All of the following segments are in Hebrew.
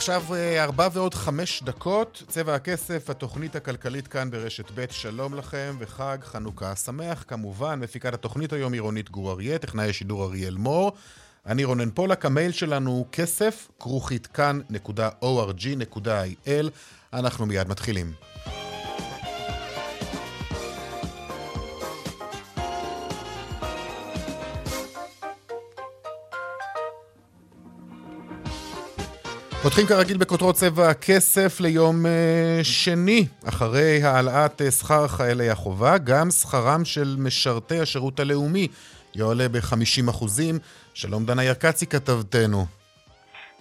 עכשיו אה, ארבע ועוד חמש דקות, צבע הכסף, התוכנית הכלכלית כאן ברשת ב', שלום לכם וחג חנוכה שמח. כמובן, מפיקת התוכנית היום היא רונית גור אריה, טכנאי השידור אריאל מור. אני רונן פולק, המייל שלנו הוא כסף, כרוכית כאן.org.il. אנחנו מיד מתחילים. פותחים כרגיל בכותרות צבע הכסף ליום uh, שני, אחרי העלאת uh, שכר חיילי החובה, גם שכרם של משרתי השירות הלאומי יועלה ב-50%. שלום דנה ירקצי כתבתנו.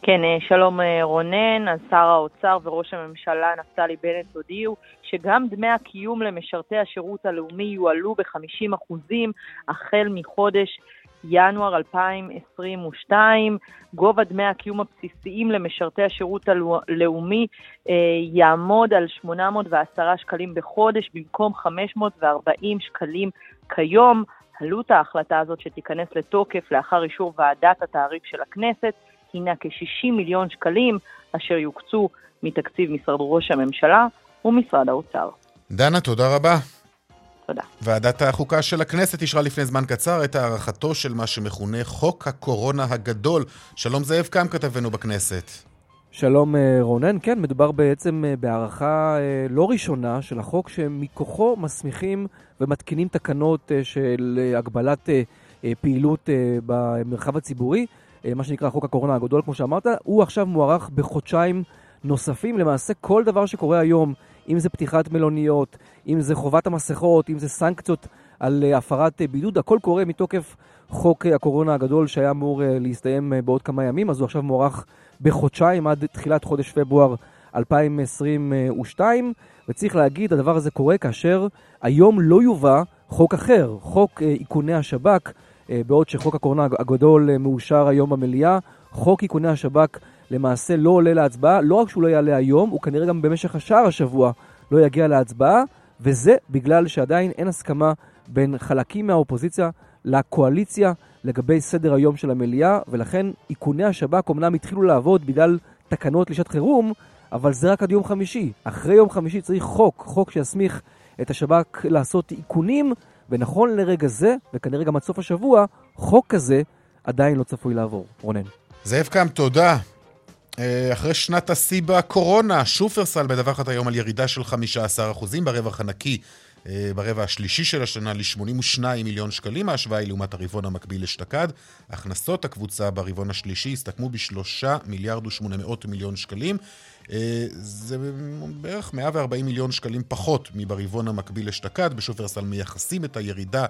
כן, אה, שלום רונן, אז שר האוצר וראש הממשלה נפתלי בנט הודיעו שגם דמי הקיום למשרתי השירות הלאומי יועלו ב-50% החל מחודש ינואר 2022. גובה דמי הקיום הבסיסיים למשרתי השירות הלאומי אה, יעמוד על 810 שקלים בחודש במקום 540 שקלים כיום. עלות ההחלטה הזאת שתיכנס לתוקף לאחר אישור ועדת התעריף של הכנסת הינה כ-60 מיליון שקלים אשר יוקצו מתקציב משרד ראש הממשלה ומשרד האוצר. דנה, תודה רבה. תודה. ועדת החוקה של הכנסת אישרה לפני זמן קצר את הארכתו של מה שמכונה חוק הקורונה הגדול. שלום זאב קם כתבנו בכנסת. שלום אה, רונן, כן, מדובר בעצם אה, בהארכה אה, לא ראשונה של החוק שמכוחו מסמיכים ומתקינים תקנות של הגבלת פעילות במרחב הציבורי, מה שנקרא חוק הקורונה הגדול, כמו שאמרת, הוא עכשיו מוארך בחודשיים נוספים. למעשה כל דבר שקורה היום אם זה פתיחת מלוניות, אם זה חובת המסכות, אם זה סנקציות על אה, הפרת אה, בידוד, הכל קורה מתוקף חוק אה, הקורונה הגדול שהיה אמור להסתיים בעוד כמה ימים, אז הוא עכשיו מוארך בחודשיים עד תחילת חודש פברואר 2022, וצריך להגיד, הדבר הזה קורה כאשר היום לא יובא חוק אחר, חוק איכוני השב"כ, בעוד שחוק הקורונה הגדול מאושר היום במליאה, חוק איכוני השב"כ למעשה לא עולה להצבעה, לא רק שהוא לא יעלה היום, הוא כנראה גם במשך השאר השבוע לא יגיע להצבעה, וזה בגלל שעדיין אין הסכמה בין חלקים מהאופוזיציה לקואליציה לגבי סדר היום של המליאה, ולכן איכוני השב"כ אומנם התחילו לעבוד בגלל תקנות לשעת חירום, אבל זה רק עד יום חמישי. אחרי יום חמישי צריך חוק, חוק שיסמיך את השב"כ לעשות איכונים, ונכון לרגע זה, וכנראה גם עד סוף השבוע, חוק כזה עדיין לא צפוי לעבור. רונן. זאב קם, תודה. אה, אחרי שנת השיא בקורונה, שופרסל מדווחת היום על ירידה של 15% ברווח הנקי אה, ברבע השלישי של השנה ל-82 מיליון שקלים, ההשוואה היא לעומת הרבעון המקביל אשתקד. הכנסות הקבוצה ברבעון השלישי הסתכמו ב-3 מיליארד ו-800 מיליון שקלים. אה, זה בערך 140 מיליון שקלים פחות מברבעון המקביל אשתקד. בשופרסל מייחסים את הירידה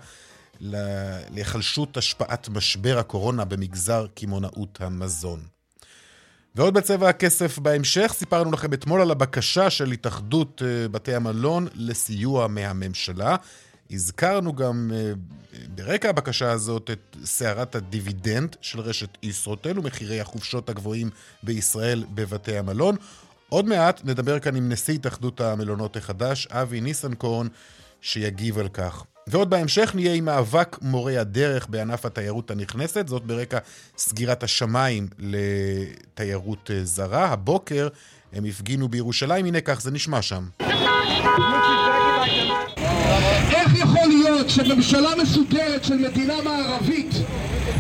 להיחלשות השפעת משבר הקורונה במגזר קמעונאות המזון. ועוד בצבע הכסף בהמשך, סיפרנו לכם אתמול על הבקשה של התאחדות אה, בתי המלון לסיוע מהממשלה. הזכרנו גם אה, ברקע הבקשה הזאת את סערת הדיבידנד של רשת ישרוטל ומחירי החופשות הגבוהים בישראל בבתי המלון. עוד מעט נדבר כאן עם נשיא התאחדות המלונות החדש, אבי ניסנקורן, שיגיב על כך. ועוד בהמשך נהיה עם מאבק מורי הדרך בענף התיירות הנכנסת, זאת ברקע סגירת השמיים לתיירות אה, זרה. הבוקר הם הפגינו בירושלים, הנה כך זה נשמע שם. איך יכול להיות שממשלה מסודרת של מדינה מערבית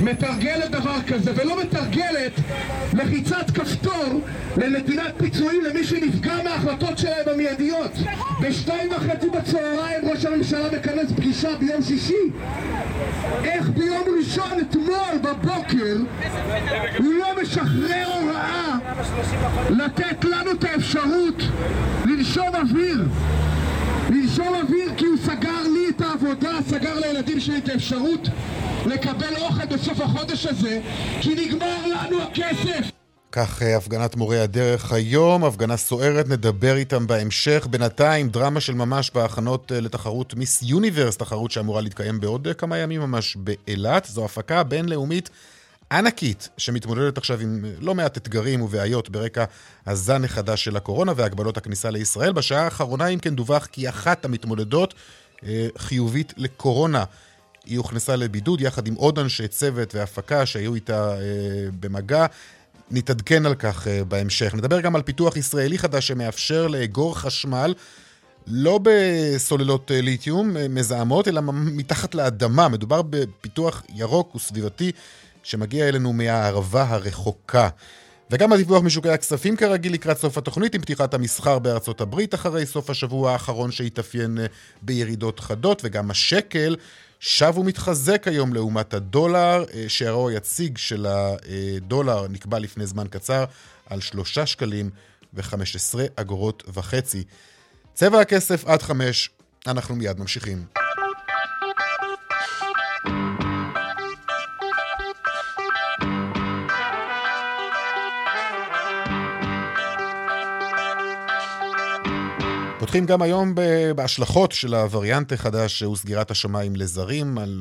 מתרגלת דבר כזה ולא מתרגלת לחיצת כפתור לנתינת פיצויים למי שנפגע מההחלטות שלהם המיידיות. בשתיים וחצי בצהריים ראש הממשלה מכנס פגישה ביום שישי. איך ביום ראשון אתמול בבוקר הוא לא משחרר הוראה לתת לנו את האפשרות לנשום אוויר לנשום אוויר כי הוא סגר לי את העבודה, סגר לילדים אפשרות לקבל אוכל בסוף החודש הזה, כי נגמר לנו הכסף! כך אה, הפגנת מורי הדרך היום, הפגנה סוערת, נדבר איתם בהמשך. בינתיים, דרמה של ממש בהכנות אה, לתחרות מיס יוניברס, תחרות שאמורה להתקיים בעוד אה, כמה ימים ממש באילת. זו הפקה בינלאומית ענקית, שמתמודדת עכשיו עם לא מעט אתגרים ובעיות ברקע הזן החדש של הקורונה והגבלות הכניסה לישראל. בשעה האחרונה, אם כן, דווח כי אחת המתמודדות אה, חיובית לקורונה. היא הוכנסה לבידוד יחד עם עוד אנשי צוות והפקה שהיו איתה אה, במגע. נתעדכן על כך בהמשך. נדבר גם על פיתוח ישראלי חדש שמאפשר לאגור חשמל לא בסוללות ליתיום מזהמות, אלא מתחת לאדמה. מדובר בפיתוח ירוק וסביבתי שמגיע אלינו מהערבה הרחוקה. וגם הדיווח משוקי הכספים כרגיל לקראת סוף התוכנית עם פתיחת המסחר בארצות הברית אחרי סוף השבוע האחרון שהתאפיין בירידות חדות וגם השקל שב ומתחזק היום לעומת הדולר, אה, שערו היציג של הדולר נקבע לפני זמן קצר על שלושה שקלים וחמש עשרה אגורות וחצי. צבע הכסף עד חמש, אנחנו מיד ממשיכים. פותחים גם היום בהשלכות של הווריאנט החדש, שהוא סגירת השמיים לזרים, על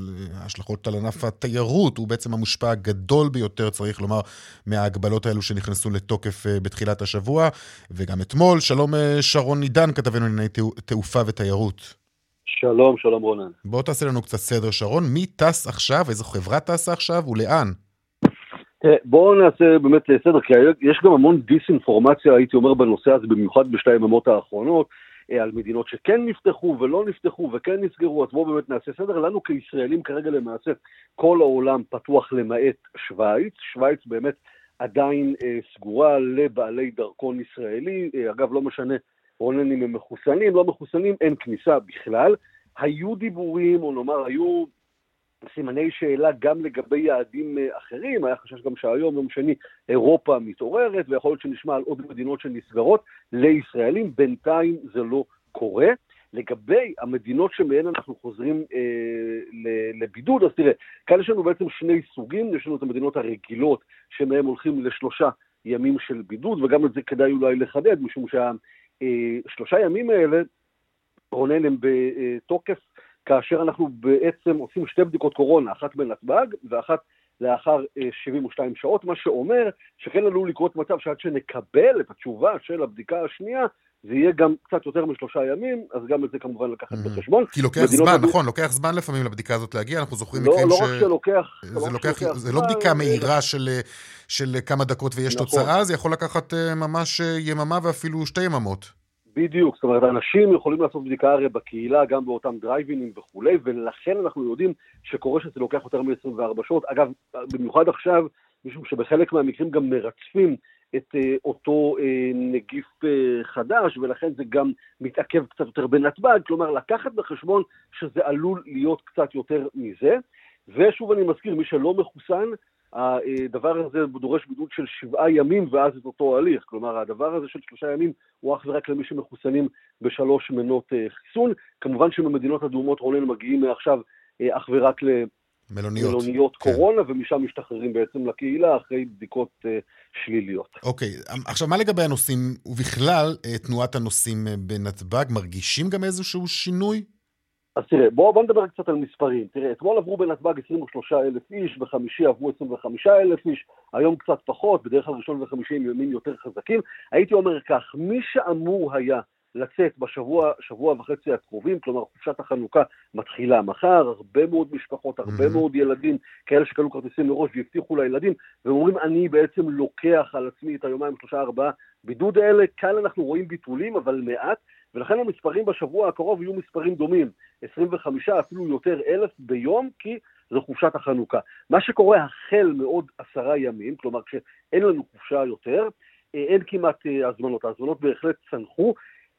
השלכות על ענף התיירות, הוא בעצם המושפע הגדול ביותר, צריך לומר, מההגבלות האלו שנכנסו לתוקף אה, בתחילת השבוע. וגם אתמול, שלום אה, שרון נידן, כתבנו לענייני תעופה ותיירות. שלום, שלום רונן. בוא תעשה לנו קצת סדר, שרון. מי טס עכשיו, איזו חברה טסה עכשיו ולאן? בואו נעשה באמת סדר, כי יש גם המון דיסאינפורמציה, הייתי אומר, בנושא הזה, במיוחד בשתי היממות האחרונות. אה, על מדינות שכן נפתחו ולא נפתחו וכן נסגרו, אז בואו באמת נעשה סדר. לנו כישראלים כרגע למעשה כל העולם פתוח למעט שווייץ. שווייץ באמת עדיין אה, סגורה לבעלי דרכון ישראלי. אה, אגב, לא משנה, רונן אם הם מחוסנים, לא מחוסנים, אין כניסה בכלל. היו דיבורים, או נאמר, היו סימני שאלה גם לגבי יעדים אה, אחרים, היה חשש גם שהיום, יום שני, אירופה מתעוררת, ויכול להיות שנשמע על עוד מדינות שנסגרות לישראלים, בינתיים זה לא קורה. לגבי המדינות שמהן אנחנו חוזרים אה, לבידוד, אז תראה, כאן יש לנו בעצם שני סוגים, יש לנו את המדינות הרגילות שמהן הולכים לשלושה ימים של בידוד, וגם את זה כדאי אולי לחדד, משום שהשלושה אה, ימים האלה, רונן, הם בתוקף כאשר אנחנו בעצם עושים שתי בדיקות קורונה, אחת בנתב"ג ואחת לאחר 72 אה, שעות, מה שאומר שכן עלול לקרות מצב שעד שנקבל את התשובה של הבדיקה השנייה, זה יהיה גם קצת יותר משלושה ימים, אז גם את זה כמובן לקחת mm-hmm. בחשבון. כי לוקח זמן, הב... נכון, לוקח זמן לפעמים לבדיקה הזאת להגיע, אנחנו זוכרים לא, מקרים לא ש... לא רק שלוקח... זה, לא לוקח, שלוקח זה לא בדיקה מהירה של, של כמה דקות ויש נכון. תוצאה, זה יכול לקחת אה, ממש אה, יממה ואפילו שתי יממות. בדיוק, זאת אומרת, אנשים יכולים לעשות בדיקה הרי בקהילה, גם באותם דרייבינים וכולי, ולכן אנחנו יודעים שקורה שזה לוקח יותר מ-24 שעות. אגב, במיוחד עכשיו, משום שבחלק מהמקרים גם מרצפים את uh, אותו uh, נגיף uh, חדש, ולכן זה גם מתעכב קצת יותר בנתב"ג, כלומר, לקחת בחשבון שזה עלול להיות קצת יותר מזה. ושוב אני מזכיר, מי שלא מחוסן, הדבר הזה דורש בידוד של שבעה ימים ואז את אותו הליך. כלומר, הדבר הזה של שלושה ימים הוא אך ורק למי שמחוסנים בשלוש מנות אה, חיסון. כמובן שבמדינות אדומות רונן מגיעים מעכשיו אה, אך ורק למלוניות מלוניות כן. קורונה, ומשם משתחררים בעצם לקהילה אחרי בדיקות אה, שליליות. אוקיי, עכשיו מה לגבי הנוסעים, ובכלל תנועת הנוסעים בנתב"ג, מרגישים גם איזשהו שינוי? אז תראה, בואו בוא נדבר קצת על מספרים. תראה, אתמול עברו בנתב"ג 23 אלף איש, בחמישי עברו 25 אלף איש, היום קצת פחות, בדרך כלל ראשון וחמישי הם ימים יותר חזקים. הייתי אומר כך, מי שאמור היה לצאת בשבוע, שבוע וחצי הקרובים, כלומר חופשת החנוכה מתחילה מחר, הרבה מאוד משפחות, הרבה mm-hmm. מאוד ילדים, כאלה שקנו כרטיסים מראש והבטיחו לילדים, והם אומרים, אני בעצם לוקח על עצמי את היומיים, שלושה, ארבעה בידוד האלה, כאן אנחנו רואים ביטולים, אבל מעט, ולכן המספרים בשבוע הקרוב יהיו מספרים דומים, 25 אפילו יותר אלף ביום, כי זו חופשת החנוכה. מה שקורה החל מעוד עשרה ימים, כלומר כשאין לנו חופשה יותר, אה, אין כמעט אה, הזמנות, ההזמנות בהחלט צנחו,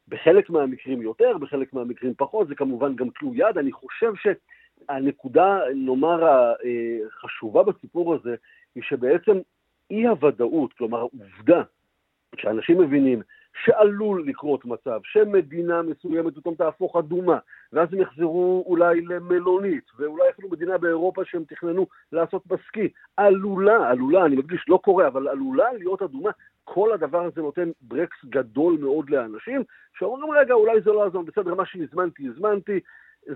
בחלק מהמקרים יותר, בחלק מהמקרים פחות, זה כמובן גם תלוי יד. אני חושב שהנקודה, נאמר, החשובה בסיפור הזה, היא שבעצם אי הוודאות, כלומר העובדה שאנשים מבינים שעלול לקרות מצב שמדינה מסוימת פתאום תהפוך אדומה, ואז הם יחזרו אולי למלונית, ואולי אפילו מדינה באירופה שהם תכננו לעשות בסקי. עלולה, עלולה, אני מדגיש, לא קורה, אבל עלולה להיות אדומה. כל הדבר הזה נותן ברקס גדול מאוד לאנשים, שאומרים, רגע, אולי זה לא יעזור, בסדר, מה שהזמנתי, הזמנתי,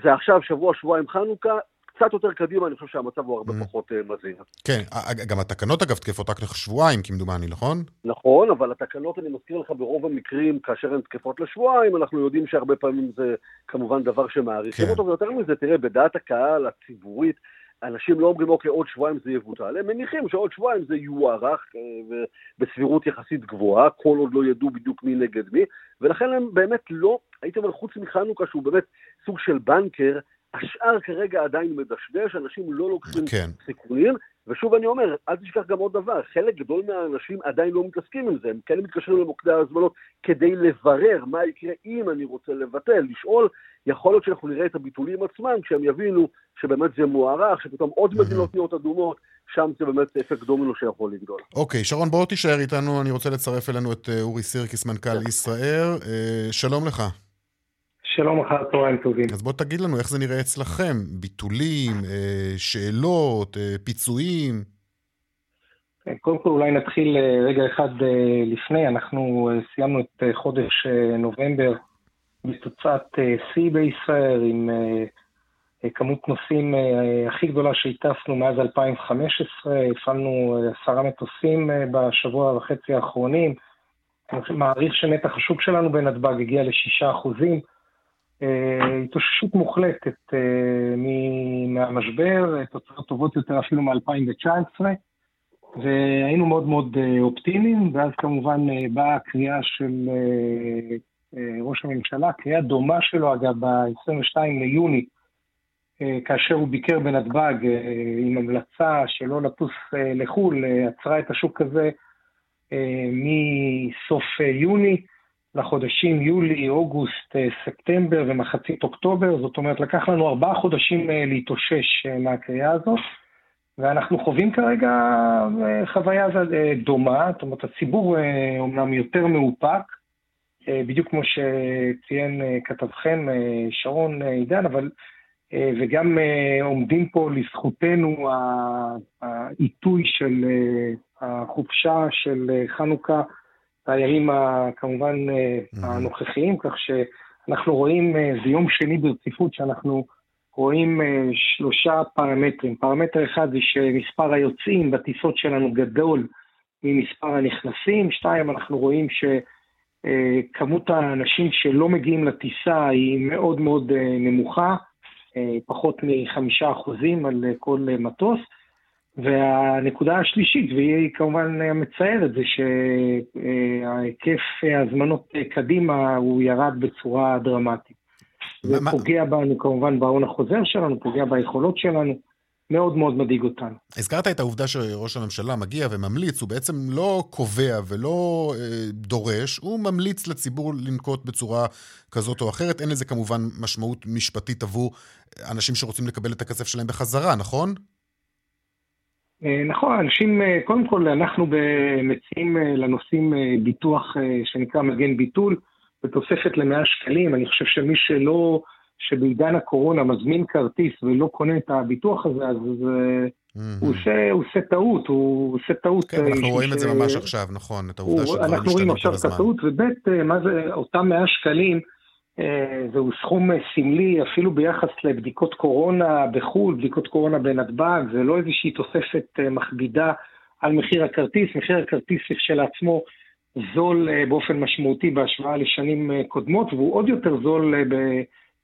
זה עכשיו שבוע, שבועיים חנוכה, קצת יותר קדימה, אני חושב שהמצב הוא הרבה mm. פחות uh, מזהיר. כן, גם התקנות אגב תקפות רק לשבועיים, כמדומני, נכון? נכון, אבל התקנות, אני מזכיר לך, ברוב המקרים, כאשר הן תקפות לשבועיים, אנחנו יודעים שהרבה פעמים זה כמובן דבר שמעריכים כן. אותו, ויותר מזה, תראה, בדעת הקהל הציבורית, אנשים לא אומרים, אוקיי, עוד שבועיים זה יבוטל, הם מניחים שעוד שבועיים זה יוארך אה, בסבירות יחסית גבוהה, כל עוד לא ידעו בדיוק מי נגד מי, ולכן הם באמת לא, הייתי אומר, חוץ מחנוכה, שהוא באמת סוג של בנקר, השאר כרגע עדיין מדשדש, אנשים לא לוקחים כן. סיכונים, ושוב אני אומר, אל תשכח גם עוד דבר, חלק גדול מהאנשים עדיין לא מתעסקים עם זה, הם כן מתקשרים למוקדי ההזמנות כדי לברר מה יקרה אם אני רוצה לבטל, לשאול, יכול להיות שאנחנו נראה את הביטולים עצמם כשהם יבינו שבאמת זה מוארך, שפתאום עוד מדינות נהיות אדומות, שם זה באמת אפקט דומינו שיכול לגדול. אוקיי, שרון, בוא תישאר איתנו, אני רוצה לצרף אלינו את אה, אורי סירקיס, מנכ"ל כן. ישראל. אה, שלום לך. שלום אחר צהריים טובים. אז בוא תגיד לנו איך זה נראה אצלכם, ביטולים, אה, שאלות, אה, פיצויים. כן, קודם כל אולי נתחיל אה, רגע אחד לפני, אנחנו סיימנו את חודש נובמבר בתוצאת שיא בישראל עם כמות נוסעים הכי גדולה שהטסנו מאז 2015, הפעלנו עשרה מטוסים בשבוע וחצי האחרונים. אני מעריך שנתח השוק שלנו בנתב"ג הגיע לשישה אחוזים. אה, התאוששות מוחלטת אה, מהמשבר, תוצאות טובות יותר אפילו מ-2019, והיינו מאוד מאוד אה, אופטימיים, ואז כמובן באה הקריאה של ראש הממשלה, קריאה דומה שלו אגב ב-22 ליוני, כאשר הוא ביקר בנתב"ג עם המלצה שלא לטוס לחו"ל, עצרה את השוק הזה מסוף יוני. לחודשים יולי, אוגוסט, אה, ספטמבר ומחצית אוקטובר, זאת אומרת לקח לנו ארבעה חודשים אה, להתאושש אה, מהקריאה הזאת, ואנחנו חווים כרגע חוויה דומה, זאת אומרת הציבור אומנם יותר מאופק, בדיוק כמו שציין כתבכם שרון עידן, אבל וגם עומדים פה לזכותנו העיתוי של החופשה של חנוכה הימים כמובן mm-hmm. הנוכחיים, כך שאנחנו רואים, אה, זה יום שני ברציפות שאנחנו רואים אה, שלושה פרמטרים. פרמטר אחד זה שמספר היוצאים בטיסות שלנו גדול ממספר הנכנסים, שתיים, אנחנו רואים שכמות האנשים שלא מגיעים לטיסה היא מאוד מאוד נמוכה, פחות מחמישה אחוזים על כל מטוס. והנקודה השלישית, והיא כמובן מצערת, זה שהיקף ההזמנות קדימה הוא ירד בצורה דרמטית. זה פוגע בנו כמובן בהון החוזר שלנו, פוגע ביכולות שלנו. מאוד מאוד מדאיג אותנו. הזכרת את העובדה שראש הממשלה מגיע וממליץ, הוא בעצם לא קובע ולא אה, דורש, הוא ממליץ לציבור לנקוט בצורה כזאת או אחרת. אין לזה כמובן משמעות משפטית עבור אנשים שרוצים לקבל את הכסף שלהם בחזרה, נכון? אה, נכון, אנשים, אה, קודם כל אנחנו מציעים אה, לנוסעים ביטוח שנקרא מגן ביטול, בתוספת ל-100 שקלים. אני חושב שמי שלא, שבעידן הקורונה מזמין כרטיס ולא קונה את הביטוח הזה, אז mm-hmm. הוא, עושה, הוא עושה טעות, הוא עושה טעות. כן, אנחנו רואים ש... את זה ממש עכשיו, נכון, את העובדה שדברים משתנות כל הזמן. אנחנו רואים עכשיו את הטעות, וב' מה זה, אותם 100 שקלים, זהו סכום אה, סמלי אפילו ביחס לבדיקות קורונה בחו"ל, בדיקות קורונה בנתב"ג, זה לא איזושהי תוספת אה, מכבידה על מחיר הכרטיס, מחיר הכרטיס כשלעצמו זול באופן משמעותי בהשוואה לשנים קודמות, והוא עוד יותר זול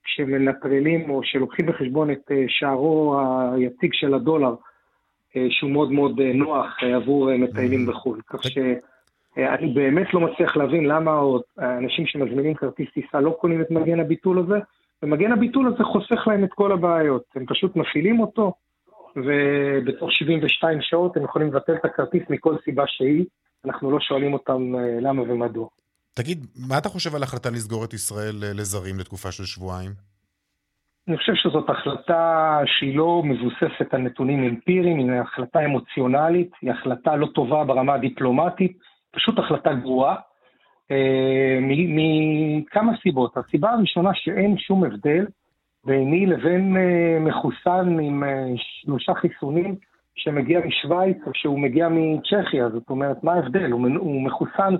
כשמנטרלים או שלוקחים בחשבון את שערו היציג של הדולר, שהוא מאוד מאוד נוח עבור מטיילים בחו"ל. כך ש... אה, אני באמת לא מצליח להבין למה האנשים שמזמינים כרטיס טיסה לא קונים את מגן הביטול הזה, ומגן הביטול הזה חוסך להם את כל הבעיות. הם פשוט מפעילים אותו, ובתוך 72 שעות הם יכולים לבטל את הכרטיס מכל סיבה שהיא. אנחנו לא שואלים אותם אה, למה ומדוע. תגיד, מה אתה חושב על ההחלטה לסגור את ישראל אה, לזרים לתקופה של שבועיים? אני חושב שזאת החלטה שהיא לא מבוססת על נתונים אמפיריים, היא החלטה אמוציונלית, היא החלטה לא טובה ברמה הדיפלומטית, פשוט החלטה גרועה. מכמה סיבות. הסיבה הראשונה שאין שום הבדל ביני לבין מחוסן עם שלושה חיסונים שמגיע משוויץ או שהוא מגיע מצ'כיה, זאת אומרת, מה ההבדל? הוא, הוא מחוסן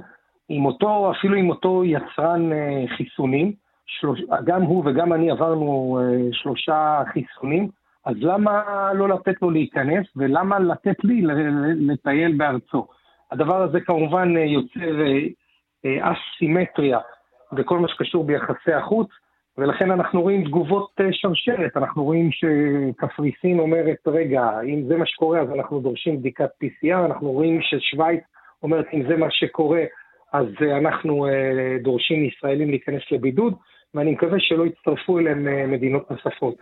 עם אותו, אפילו עם אותו יצרן אה, חיסונים, שלוש, גם הוא וגם אני עברנו אה, שלושה חיסונים, אז למה לא לתת לו להיכנס ולמה לתת לי לטייל בארצו? הדבר הזה כמובן אה, יוצר אה, אה, אסימטריה בכל מה שקשור ביחסי החוץ. ולכן אנחנו רואים תגובות שרשרת, אנחנו רואים שקפריסין אומרת, רגע, אם זה מה שקורה אז אנחנו דורשים בדיקת PCR, אנחנו רואים ששווייץ אומרת, אם זה מה שקורה אז אנחנו דורשים מישראלים להיכנס לבידוד, ואני מקווה שלא יצטרפו אליהם מדינות נוספות.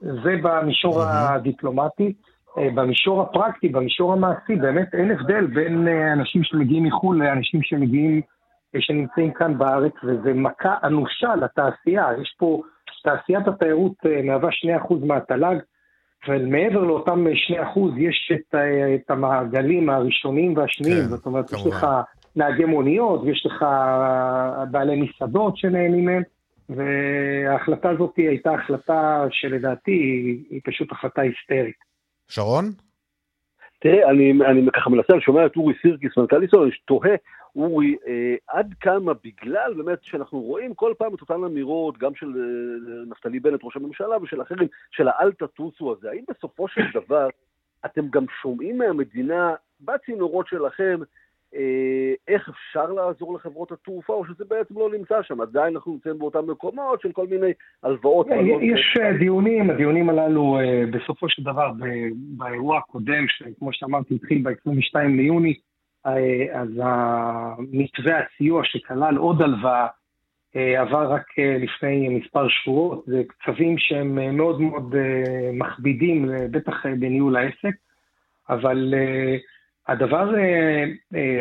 זה במישור הדיפלומטי. במישור הפרקטי, במישור המעשי, באמת אין הבדל בין אנשים שמגיעים מחו"ל לאנשים שמגיעים שנמצאים כאן בארץ, וזה מכה אנושה לתעשייה. יש פה, תעשיית התיירות אה, מהווה 2% מהתל"ג, ומעבר לאותם 2% יש את, אה, את המעגלים הראשונים והשניים, כן, זאת אומרת, כמובן. יש לך נהגי מוניות, ויש לך בעלי מסעדות שנהנים מהם, וההחלטה הזאת הייתה החלטה שלדעתי היא פשוט החלטה היסטרית. שרון? תראה, אני, אני ככה מנסה, אני שומע את אורי סירקיס, מנכ"ל ישראל, אני תוהה אורי, אה, עד כמה בגלל באמת שאנחנו רואים כל פעם את אותן אמירות, גם של אה, נפתלי בנט, ראש הממשלה, ושל אחרים, של האל תטוסו הזה, האם בסופו של דבר אתם גם שומעים מהמדינה, בצינורות שלכם, איך אפשר לעזור לחברות התעופה, או שזה בעצם לא נמצא שם, עדיין אנחנו נמצאים באותם מקומות של כל מיני הלוואות. יש אה, דיונים, הדיונים הללו אה, בסופו של דבר באירוע הקודם, שכמו שאמרתי התחיל ב-22 ליוני, אה, אז המתווה הסיוע שכלל עוד הלוואה אה, עבר רק אה, לפני מספר שבועות, זה קצבים שהם מאוד מאוד מכבידים, בטח בניהול העסק, אבל הדבר,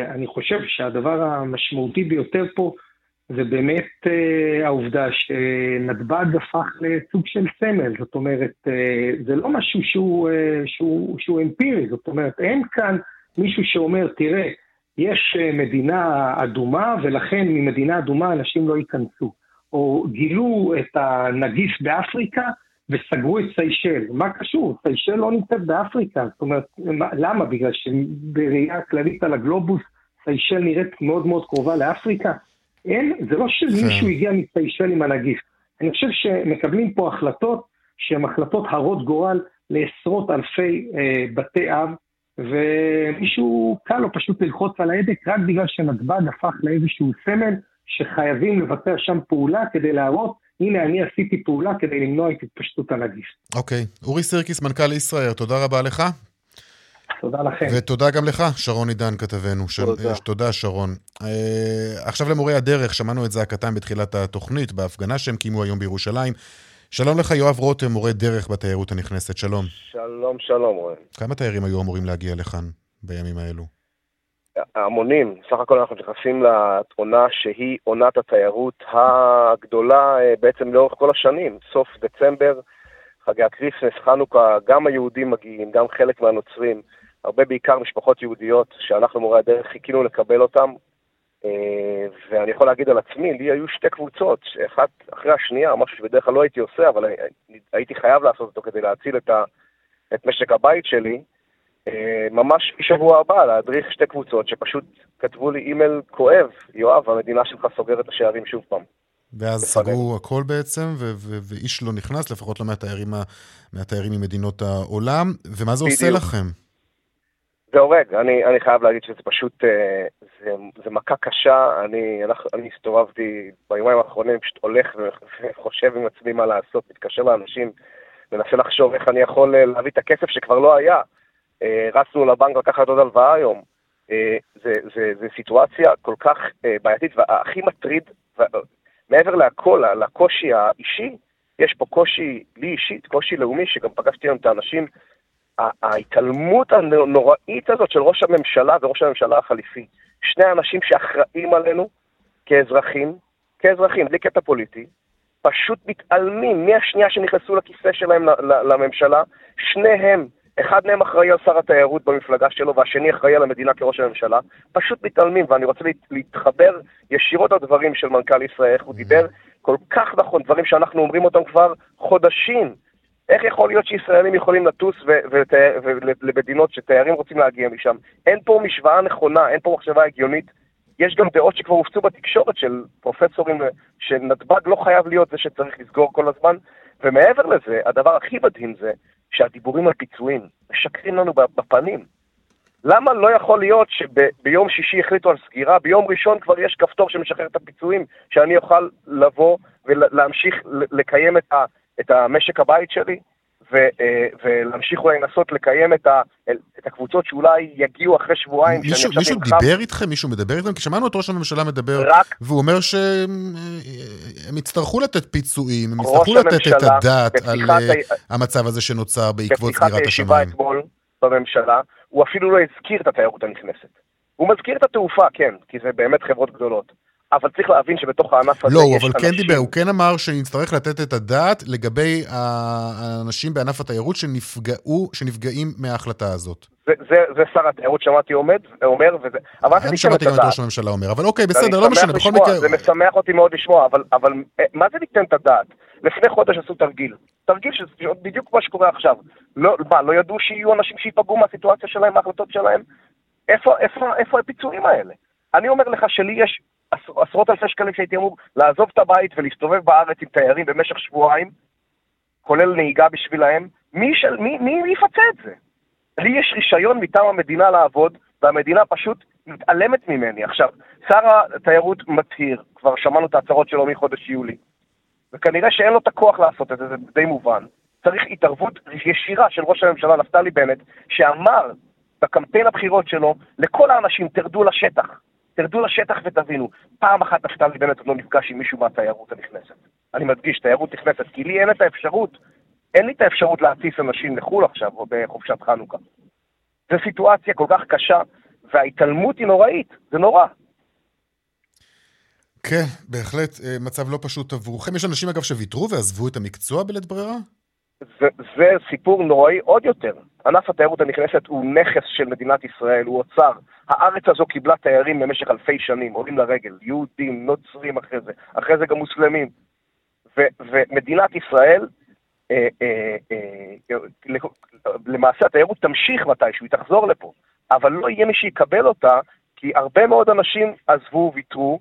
אני חושב שהדבר המשמעותי ביותר פה זה באמת העובדה שנתב"ג הפך לסוג של סמל, זאת אומרת, זה לא משהו שהוא, שהוא, שהוא אמפירי, זאת אומרת, אין כאן מישהו שאומר, תראה, יש אה, מדינה אדומה ולכן ממדינה אדומה אנשים לא ייכנסו. או גילו את הנגיף באפריקה וסגרו את סיישל. מה קשור? סיישל לא נמצאת באפריקה. זאת אומרת, למה? בגלל שבראייה כללית על הגלובוס, סיישל נראית מאוד מאוד קרובה לאפריקה? אין, זה לא שמישהו כן. הגיע מסיישל עם הנגיף. אני חושב שמקבלים פה החלטות שהן החלטות הרות גורל לעשרות אלפי אה, בתי אב ומישהו קל לו פשוט ללחוץ על ההדק רק בגלל שנתב"ג הפך לאיזשהו סמל שחייבים לבצע שם פעולה כדי להראות, הנה אני עשיתי פעולה כדי למנוע את התפשטות הנגיף. אוקיי. Okay. אורי סירקיס, מנכ"ל ישראייר, תודה רבה לך. תודה לכם. ותודה גם לך, שרון עידן כתבנו. תודה. ש... תודה, שרון. אה, עכשיו למורי הדרך, שמענו את זעקתם בתחילת התוכנית, בהפגנה שהם קיימו היום בירושלים. שלום לך, יואב רותם, מורה דרך בתיירות הנכנסת, שלום. שלום, שלום, רועי. כמה תיירים היו אמורים להגיע לכאן בימים האלו? המונים, סך הכל אנחנו נכנסים לעונה שהיא עונת התיירות הגדולה אה, בעצם לאורך כל השנים. סוף דצמבר, חגי ה Christmas, חנוכה, גם היהודים מגיעים, גם חלק מהנוצרים, הרבה בעיקר משפחות יהודיות שאנחנו מורי הדרך חיכינו לקבל אותם, אה, ואני יכול להגיד על עצמי, לי היו שתי קבוצות, אחת אחרי השנייה, משהו שבדרך כלל לא הייתי עושה, אבל הייתי חייב לעשות אותו כדי להציל את, ה, את משק הבית שלי. אה, ממש בשבוע הבא להדריך שתי קבוצות שפשוט כתבו לי אימייל כואב, יואב, המדינה שלך סוגרת את השערים שוב פעם. ואז סגרו הכל בעצם, ו- ו- ואיש לא נכנס, לפחות לא מהתיירים, מהתיירים ממדינות העולם. ומה זה בדיוק. עושה לכם? זה הורג, אני, אני חייב להגיד שזה פשוט, אה, זה, זה מכה קשה, אני, אני הסתובבתי ביומיים האחרונים, פשוט הולך וחושב עם עצמי מה לעשות, מתקשר לאנשים, מנסה לחשוב איך אני יכול אה, להביא את הכסף שכבר לא היה. אה, רצנו לבנק לקחת עוד הלוואה היום. זה, זה סיטואציה כל כך בעייתית, והכי מטריד, מעבר לכל, לקושי האישי, יש פה קושי, לי אישית, קושי לאומי, שגם פגשתי היום את האנשים ההתעלמות הנוראית הזאת של ראש הממשלה וראש הממשלה החליפי, שני אנשים שאחראים עלינו כאזרחים, כאזרחים, בלי קטע פוליטי, פשוט מתעלמים מהשנייה שנכנסו לכיסא שלהם לממשלה, שניהם אחד מהם אחראי על שר התיירות במפלגה שלו, והשני אחראי על המדינה כראש הממשלה, פשוט מתעלמים, ואני רוצה להתחבר ישירות לדברים של מנכ"ל ישראל, איך הוא דיבר כל כך נכון, דברים שאנחנו אומרים אותם כבר חודשים. איך יכול להיות שישראלים יכולים לטוס למדינות שתיירים רוצים להגיע משם? אין פה משוואה נכונה, אין פה מחשבה הגיונית. יש גם דעות שכבר הופצו בתקשורת של פרופסורים, שנתב"ג לא חייב להיות זה שצריך לסגור כל הזמן. ומעבר לזה, הדבר הכי מדהים זה שהדיבורים על פיצויים משקרים לנו בפנים. למה לא יכול להיות שביום שישי החליטו על סגירה, ביום ראשון כבר יש כפתור שמשחרר את הפיצויים, שאני אוכל לבוא ולהמשיך לקיים את, ה, את המשק הבית שלי, ו, אה, ולהמשיך אולי לנסות לקיים את, ה, את הקבוצות שאולי יגיעו אחרי שבועיים. מישהו, מישהו דיבר איתכם? מישהו מדבר איתכם? כי שמענו את ראש הממשלה מדבר, רק, והוא אומר שהם יצטרכו לתת פיצויים, הם יצטרכו לתת את הדעת על ה... אה, המצב הזה שנוצר בעקבות סגירת השמיים. בפתיחת הישיבה אתמול בממשלה, הוא אפילו לא הזכיר את התיירות הנכנסת. הוא מזכיר את התעופה, כן, כי זה באמת חברות גדולות. אבל צריך להבין שבתוך הענף הזה לא, יש אנשים... לא, אבל כן דיבר, הוא כן אמר שנצטרך לתת את הדעת לגבי האנשים בענף התיירות שנפגעו, שנפגעים מההחלטה הזאת. זה, זה, זה שר התיירות שמעתי עומד, אומר, וזה... אבל אני שמעתי גם את ראש הממשלה אומר, אבל אוקיי, בסדר, לא משנה, בכל מקרה... זה משמח אותי מאוד לשמוע, אבל, אבל אה, מה זה ניתן את הדעת? לפני חודש עשו תרגיל. תרגיל שזה בדיוק מה שקורה עכשיו. לא, מה, לא ידעו שיהיו אנשים שייפגעו מהסיטואציה שלהם, מההחלטות שלהם? איפה, איפה, איפה הפיצויים האלה? אני אומר לך שלי יש עשרות אלפי שקלים שהייתי אמור לעזוב את הבית ולהסתובב בארץ עם תיירים במשך שבועיים, כולל נהיגה בשבילהם, מי, של, מי, מי, מי יפצה את זה? לי יש רישיון מטעם המדינה לעבוד, והמדינה פשוט מתעלמת ממני. עכשיו, שר התיירות מצהיר, כבר שמענו את ההצהרות שלו מחודש יולי, וכנראה שאין לו את הכוח לעשות את זה, זה די מובן. צריך התערבות ישירה של ראש הממשלה נפתלי בנט, שאמר בקמפיין הבחירות שלו לכל האנשים, תרדו לשטח. תרדו לשטח ותבינו, פעם אחת נפתלי בנט עוד לא נפגש עם מישהו מהתיירות הנכנסת. אני מדגיש, תיירות נכנסת, כי לי אין את האפשרות, אין לי את האפשרות להטיס אנשים לחו"ל עכשיו, או בחופשת חנוכה. זו סיטואציה כל כך קשה, וההתעלמות היא נוראית, זה נורא. כן, בהחלט אה, מצב לא פשוט עבורכם. יש אנשים, אגב, שוויתרו ועזבו את המקצוע בלית ברירה? זה, זה סיפור נוראי עוד יותר. ענף התיירות הנכנסת הוא נכס של מדינת ישראל, הוא אוצר. הארץ הזו קיבלה תיירים במשך אלפי שנים, עולים לרגל, יהודים, נוצרים אחרי זה, אחרי זה גם מוסלמים. ו- ומדינת ישראל, אה, אה, אה, למעשה התיירות תמשיך מתישהו, היא תחזור לפה, אבל לא יהיה מי שיקבל אותה, כי הרבה מאוד אנשים עזבו, ויתרו,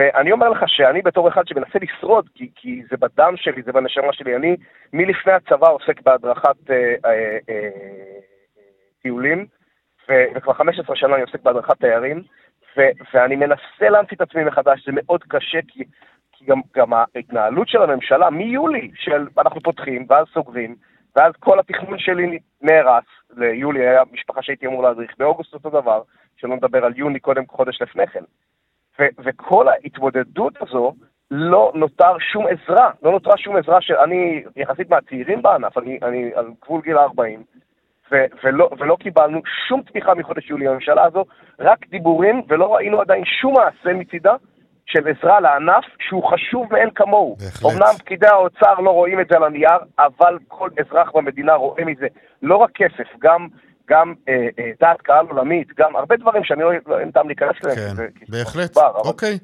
ואני אומר לך שאני בתור אחד שמנסה לשרוד, כי, כי זה בדם שלי, זה בנשמה שלי, אני מלפני הצבא עוסק בהדרכת אה, אה, אה, טיולים, ו, וכבר 15 שנה אני עוסק בהדרכת תיירים, ו, ואני מנסה להמציא את עצמי מחדש, זה מאוד קשה, כי, כי גם, גם ההתנהלות של הממשלה מיולי, של אנחנו פותחים ואז סוגרים, ואז כל התכנון שלי נהרס, ליולי היה משפחה שהייתי אמור להדריך, באוגוסט אותו דבר, שלא נדבר על יוני קודם חודש לפני כן. ו- וכל ההתמודדות הזו, לא נותר שום עזרה, לא נותרה שום עזרה שאני יחסית מהצעירים בענף, אני, אני על גבול גיל ה-40, ו- ולא, ולא קיבלנו שום תמיכה מחודש יולי בממשלה הזו, רק דיבורים, ולא ראינו עדיין שום מעשה מצידה של עזרה לענף שהוא חשוב מאין כמוהו. בהחלט. אמנם פקידי האוצר לא רואים את זה על הנייר, אבל כל אזרח במדינה רואה מזה לא רק כסף, גם גם אה, אה, דעת קהל עולמית, גם הרבה דברים שאני לא, אין טעם להיכנס אליהם. כן, זה, בהחלט, בר, אוקיי.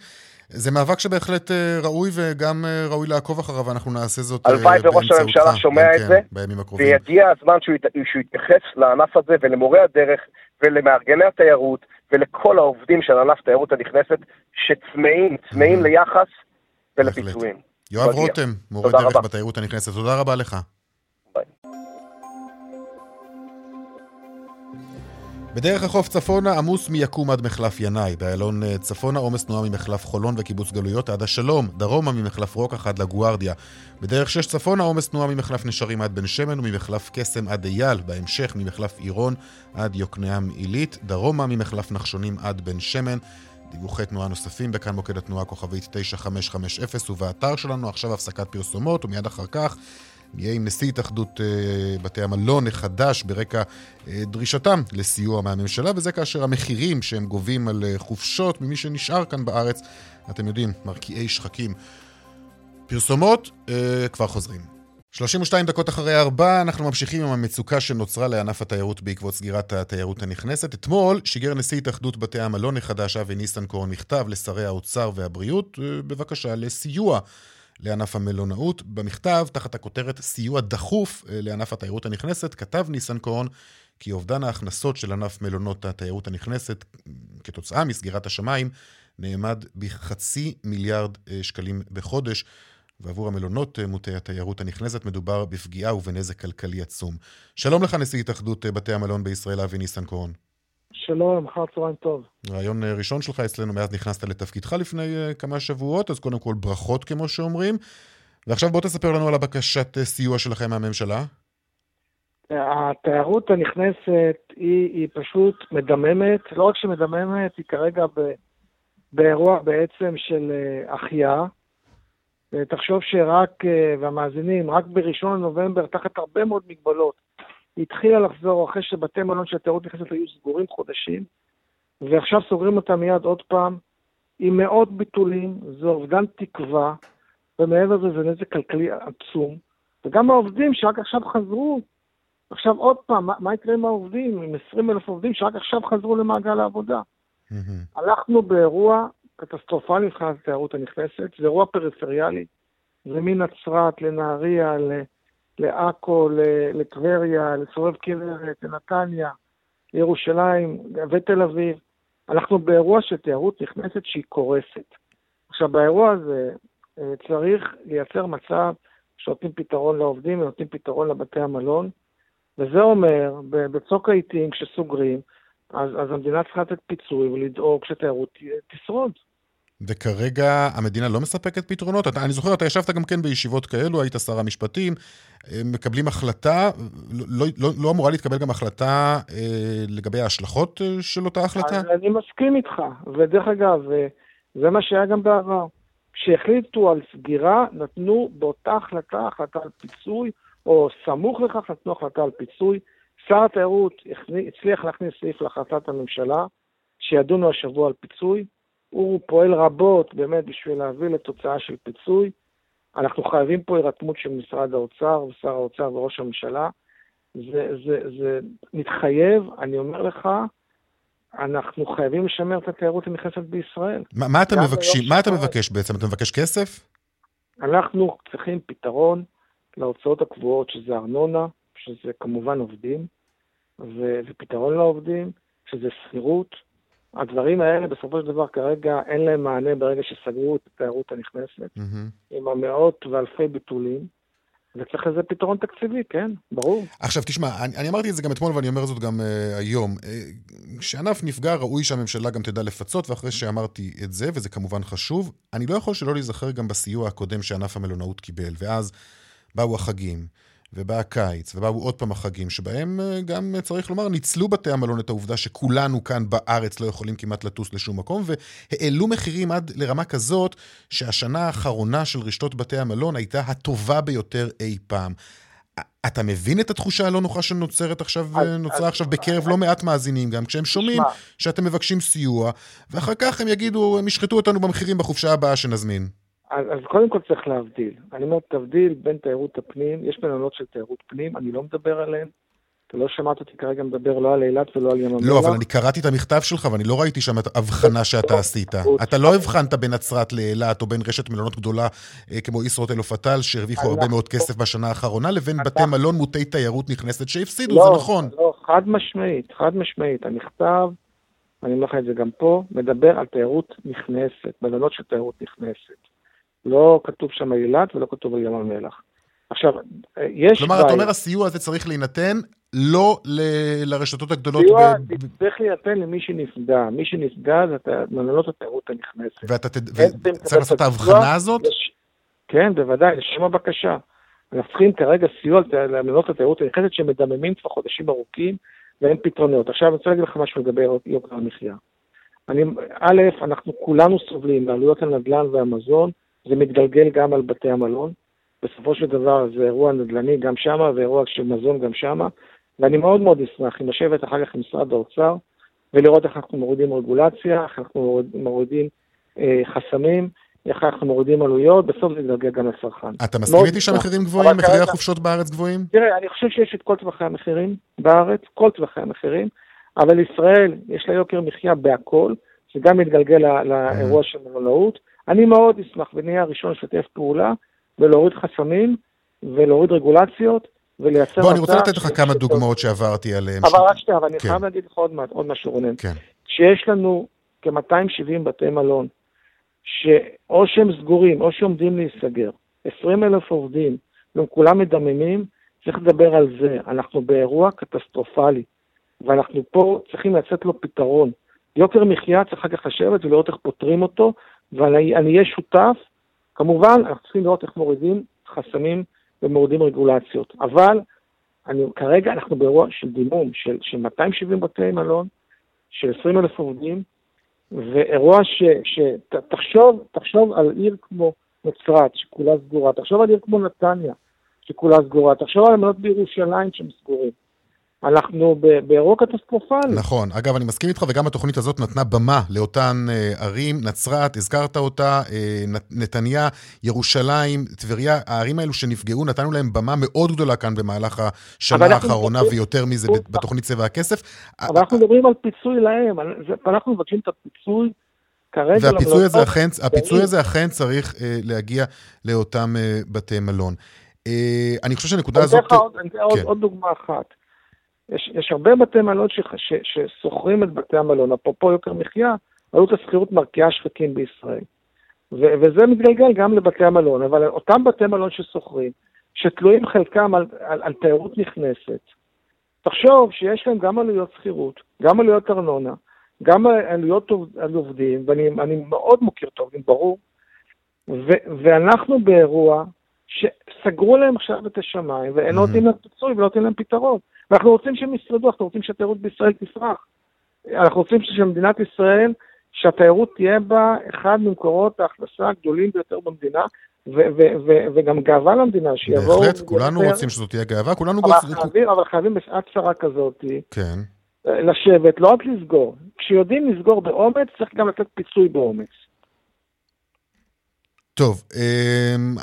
זה מאבק שבהחלט אה, ראוי וגם אה, ראוי לעקוב אחריו, ואנחנו נעשה זאת באמצעותך. הלוואי וראש הממשלה שומע כן, את כן, זה, בימים הקרובים. ויגיע הזמן שהוא, ית, שהוא יתייחס לענף הזה ולמורי הדרך ולמארגני התיירות ולכל העובדים של ענף התיירות הנכנסת, שצמאים, צמאים ליחס ולפיצויים. יואב רותם, מורה דרך בתיירות הנכנסת, תודה רבה לך. בדרך החוף צפונה עמוס מיקום עד מחלף ינאי, באיילון אה, צפונה עומס תנועה ממחלף חולון וקיבוץ גלויות עד השלום, דרומה ממחלף רוקח עד לגוארדיה. בדרך שש צפונה עומס תנועה ממחלף נשרים עד בן שמן וממחלף קסם עד אייל, בהמשך ממחלף עירון עד יוקנעם עילית, דרומה ממחלף נחשונים עד בן שמן. דיווחי תנועה נוספים בכאן מוקד התנועה כוכבית 9550 ובאתר שלנו. עכשיו הפסקת פרסומות ומיד אחר כך נהיה עם נשיא התאחדות אה, בתי המלון החדש ברקע אה, דרישתם לסיוע מהממשלה, וזה כאשר המחירים שהם גובים על אה, חופשות ממי שנשאר כאן בארץ, אתם יודעים, מרקיעי שחקים. פרסומות, כבר חוזרים. 32 דקות אחרי ארבע, אנחנו ממשיכים עם המצוקה שנוצרה לענף התיירות בעקבות סגירת התיירות הנכנסת. אתמול שיגר נשיא התאחדות בתי המלון החדש אבי ניסנקורן מכתב לשרי האוצר והבריאות בבקשה לסיוע לענף המלונאות. במכתב, תחת הכותרת סיוע דחוף אה, לענף התיירות הנכנסת, כתב ניסנקורן כי אובדן ההכנסות של ענף מלונות התיירות הנכנסת כתוצאה מסגירת השמיים נאמד בחצי מיליארד אה, שקלים בחודש. ועבור המלונות אה, מוטי התיירות הנכנסת מדובר בפגיעה ובנזק כלכלי עצום. שלום לך, נשיא התאחדות בתי המלון בישראל, אבי ניסנקורן. שלום, אחר צהריים טוב. רעיון אה, ראשון שלך אצלנו מאז נכנסת לתפקידך לפני כמה שבועות, אז קודם כל ברכות כמו שאומרים. ועכשיו בוא תספר לנו על הבקשת סיוע שלכם מהממשלה. התיירות הנכנסת היא, היא פשוט מדממת, לא רק שמדממת, היא כרגע ב, באירוע בעצם של החייאה. תחשוב שרק, אה, והמאזינים, רק בראשון לנובמבר, תחת הרבה מאוד מגבלות, התחילה לחזור אחרי שבתי מלון של התיירות נכנסת היו סגורים חודשים, ועכשיו סוגרים אותם מיד עוד פעם, עם מאות ביטולים, זה אובדן תקווה, ומעבר לזה זה נזק כלכלי עצום. וגם העובדים שרק עכשיו חזרו, עכשיו עוד פעם, מה, מה יקרה עם העובדים, עם 20 אלף עובדים שרק עכשיו חזרו למעגל העבודה? Mm-hmm. הלכנו באירוע קטסטרופלי מבחינת התיירות הנכנסת, זה אירוע פריפריאלי, זה מנצרת לנהריה, לעכו, לטבריה, לסובב כנרת, לנתניה, לירושלים ותל אביב. אנחנו באירוע של תיירות נכנסת שהיא קורסת. עכשיו, באירוע הזה אה, צריך לייצר מצב שנותנים פתרון לעובדים ונותנים פתרון לבתי המלון, וזה אומר, בצוק העיתים, כשסוגרים, אז, אז המדינה צריכה לתת פיצוי ולדאוג שתיירות תשרוד. וכרגע המדינה לא מספקת פתרונות? אתה, אני זוכר, אתה ישבת גם כן בישיבות כאלו, היית שר המשפטים, מקבלים החלטה, לא, לא, לא אמורה להתקבל גם החלטה אה, לגבי ההשלכות אה, של אותה החלטה? אני מסכים איתך, ודרך אגב, אה, זה מה שהיה גם בעבר. כשהחליטו על סגירה, נתנו באותה החלטה, החלטה על פיצוי, או סמוך לכך נתנו החלטה על פיצוי. שר התיירות הצליח להכניס סעיף להחלטת הממשלה, שידונו השבוע על פיצוי. הוא פועל רבות באמת בשביל להביא לתוצאה של פיצוי. אנחנו חייבים פה הירתמות של משרד האוצר ושר האוצר וראש הממשלה. זה, זה, זה מתחייב, אני אומר לך, אנחנו חייבים לשמר את התיירות הנכנסת בישראל. ما, מה אתה מבקשים? מה אתה מבקש בעצם? אתה מבקש כסף? אנחנו צריכים פתרון להוצאות הקבועות, שזה ארנונה, שזה כמובן עובדים, ופתרון לעובדים, שזה שכירות, הדברים האלה בסופו של דבר כרגע אין להם מענה ברגע שסגרו את התיירות הנכנסת, mm-hmm. עם המאות ואלפי ביטולים. וצריך לזה פתרון תקציבי, כן, ברור. עכשיו, תשמע, אני, אני אמרתי את זה גם אתמול ואני אומר זאת גם uh, היום. Uh, כשענף נפגע, ראוי שהממשלה גם תדע לפצות, ואחרי שאמרתי את זה, וזה כמובן חשוב, אני לא יכול שלא להיזכר גם בסיוע הקודם שענף המלונאות קיבל, ואז באו החגים. ובא הקיץ, ובאו עוד פעם החגים, שבהם אה, גם, אה, צריך לומר, ניצלו בתי המלון את העובדה שכולנו כאן בארץ לא יכולים כמעט לטוס לשום מקום, והעלו מחירים עד לרמה כזאת, שהשנה האחרונה של רשתות בתי המלון הייתה הטובה ביותר אי פעם. אתה מבין את התחושה הלא נוחה שנוצרת עכשיו, אה, נוצרה עכשיו בקרב לא מעט מאזינים גם, כשהם שומעים שאתם מבקשים סיוע, ואחר כך הם יגידו, הם ישחטו אותנו במחירים בחופשה הבאה שנזמין. אז, אז קודם כל צריך להבדיל. אני אומר, תבדיל בין תיירות הפנים, יש מלונות של תיירות פנים, אני לא מדבר עליהן. אתה לא שמעת אותי כרגע מדבר לא על אילת ולא על ים המלח. לא, אבל אני קראתי את המכתב שלך ואני לא ראיתי שם את ההבחנה שאתה לא, עשית. אתה לא הבחנת בין נצרת לאילת או בין רשת מלונות גדולה אה, כמו ישרוטל או פתאל, שהרוויחו הרבה מאוד כסף בשנה האחרונה, לבין בתי מלון מוטי תיירות נכנסת שהפסידו, זה לא, נכון. לא, חד משמעית, חד משמעית. המכתב, אני אומר לך את זה גם פה, מדבר על תיירות נכנסת, מלונות של תיירות נכנסת. לא כתוב שם אילת ולא כתוב על ים המלח. עכשיו, יש... כלומר, אתה אומר הסיוע הזה צריך להינתן לא ל... לרשתות הגדולות... סיוע ב... צריך להינתן למי שנפגע. מי שנפגע זה מלונות התיירות הנכנסת. ואתה ת... וצריך לעשות את ההבחנה הזאת? יש... כן, בוודאי, לשם הבקשה. אנחנו צריכים כרגע סיוע למלונות התיירות הנכנסת שמדממים כבר חודשים ארוכים ואין פתרונות. עכשיו, אני רוצה להגיד לך משהו לגבי יוקר המחיה. אני, א', אנחנו כולנו סובלים מעלויות הנדל"ן והמזון, זה מתגלגל גם על בתי המלון. בסופו של דבר זה אירוע נדל"ני גם שם, ואירוע של מזון גם שם, ואני מאוד מאוד אשמח אם לשבת אחר כך עם משרד האוצר ולראות איך אנחנו מורידים רגולציה, איך אנחנו מורידים אה, חסמים, איך אנחנו מורידים עלויות, בסוף זה יתגלגל גם לצרכן. אתה מסכים איתי. שהמחירים גבוהים? מחירי החופשות בארץ גבוהים? תראה, אני חושב שיש את כל טווחי המחירים בארץ, כל טווחי המחירים, אבל ישראל, יש לה יוקר מחיה בהכל, שגם מתגלגל ל- לאירוע של מלונאות. אני מאוד אשמח ונהיה הראשון לשתף פעולה ולהוריד חסמים ולהוריד רגולציות ולייצר בוא, אני רוצה לתת לך כמה דוגמאות שעברתי עליהן. אבל רק שנייה, אבל אני כן. חייב להגיד לך עוד משהו רונן. כן. שיש לנו כ-270 בתי מלון, שאו שהם סגורים או שעומדים להיסגר, 20 אלף עובדים, והם כולם מדממים, צריך לדבר על זה. אנחנו באירוע קטסטרופלי, ואנחנו פה צריכים לצאת לו פתרון. יוקר מחיה צריך אחר כך לשבת ולראות איך פותרים אותו, ואני אני אהיה שותף. כמובן, אנחנו צריכים לראות איך מורידים חסמים ומורידים רגולציות. אבל אני, כרגע אנחנו באירוע של דימום, של, של 270 בתי מלון, של 20 אלף עובדים, ואירוע ש... ש ת, תחשוב, תחשוב על עיר כמו נצרת, שכולה סגורה, תחשוב על עיר כמו נתניה, שכולה סגורה, תחשוב על המלונות בירושלים שהם סגורים. אנחנו באירוע קטסטרופלי. נכון. אגב, אני מסכים איתך, וגם התוכנית הזאת נתנה במה לאותן אה, ערים, נצרת, הזכרת אותה, אה, נת- נתניה, ירושלים, טבריה, הערים האלו שנפגעו, נתנו להם במה מאוד גדולה כאן במהלך השנה האחרונה, מדברים- ויותר מזה בת- בתוכנית צבע הכסף. אבל אנחנו מדברים על פיצוי להם, אנחנו מבקשים את הפיצוי כרגע והפיצוי הזה. אכן, הפיצוי. הזה אכן צריך אה, להגיע לאותם אה, בתי מלון. אה, אני חושב שהנקודה אני אתן הזאת... לך עוד- אני אתן עוד- כן. עוד דוגמה אחת. יש, יש הרבה בתי מלון ששוכרים את בתי המלון, אפרופו יוקר מחיה, עלות השכירות מרקיעה שחקים בישראל. ו- וזה מתגלגל גם לבתי המלון, אבל אותם בתי מלון ששוכרים, שתלויים חלקם על, על, על תיירות נכנסת, תחשוב שיש להם גם עלויות שכירות, גם עלויות ארנונה, גם עלויות על עובדים, ואני אני מאוד מוקיר את העובדים, ברור, ו- ואנחנו באירוע שסגרו להם עכשיו את השמיים, ולא נותנים להם פיצוי ולא נותנים להם פתרון. ואנחנו רוצים שהם ישרדו, אנחנו רוצים שהתיירות בישראל תפרח. אנחנו רוצים שמדינת ישראל, שהתיירות תהיה בה אחד ממקורות ההכנסה הגדולים ביותר במדינה, ו- ו- ו- וגם גאווה למדינה, שיבואו... בהחלט, כולנו יותר. רוצים שזאת תהיה גאווה, כולנו אבל רוצים... חייבים, אבל חייבים בשעת צרה כזאת, כן. לשבת, לא רק לסגור. כשיודעים לסגור באומץ, צריך גם לתת פיצוי באומץ. טוב, אמ,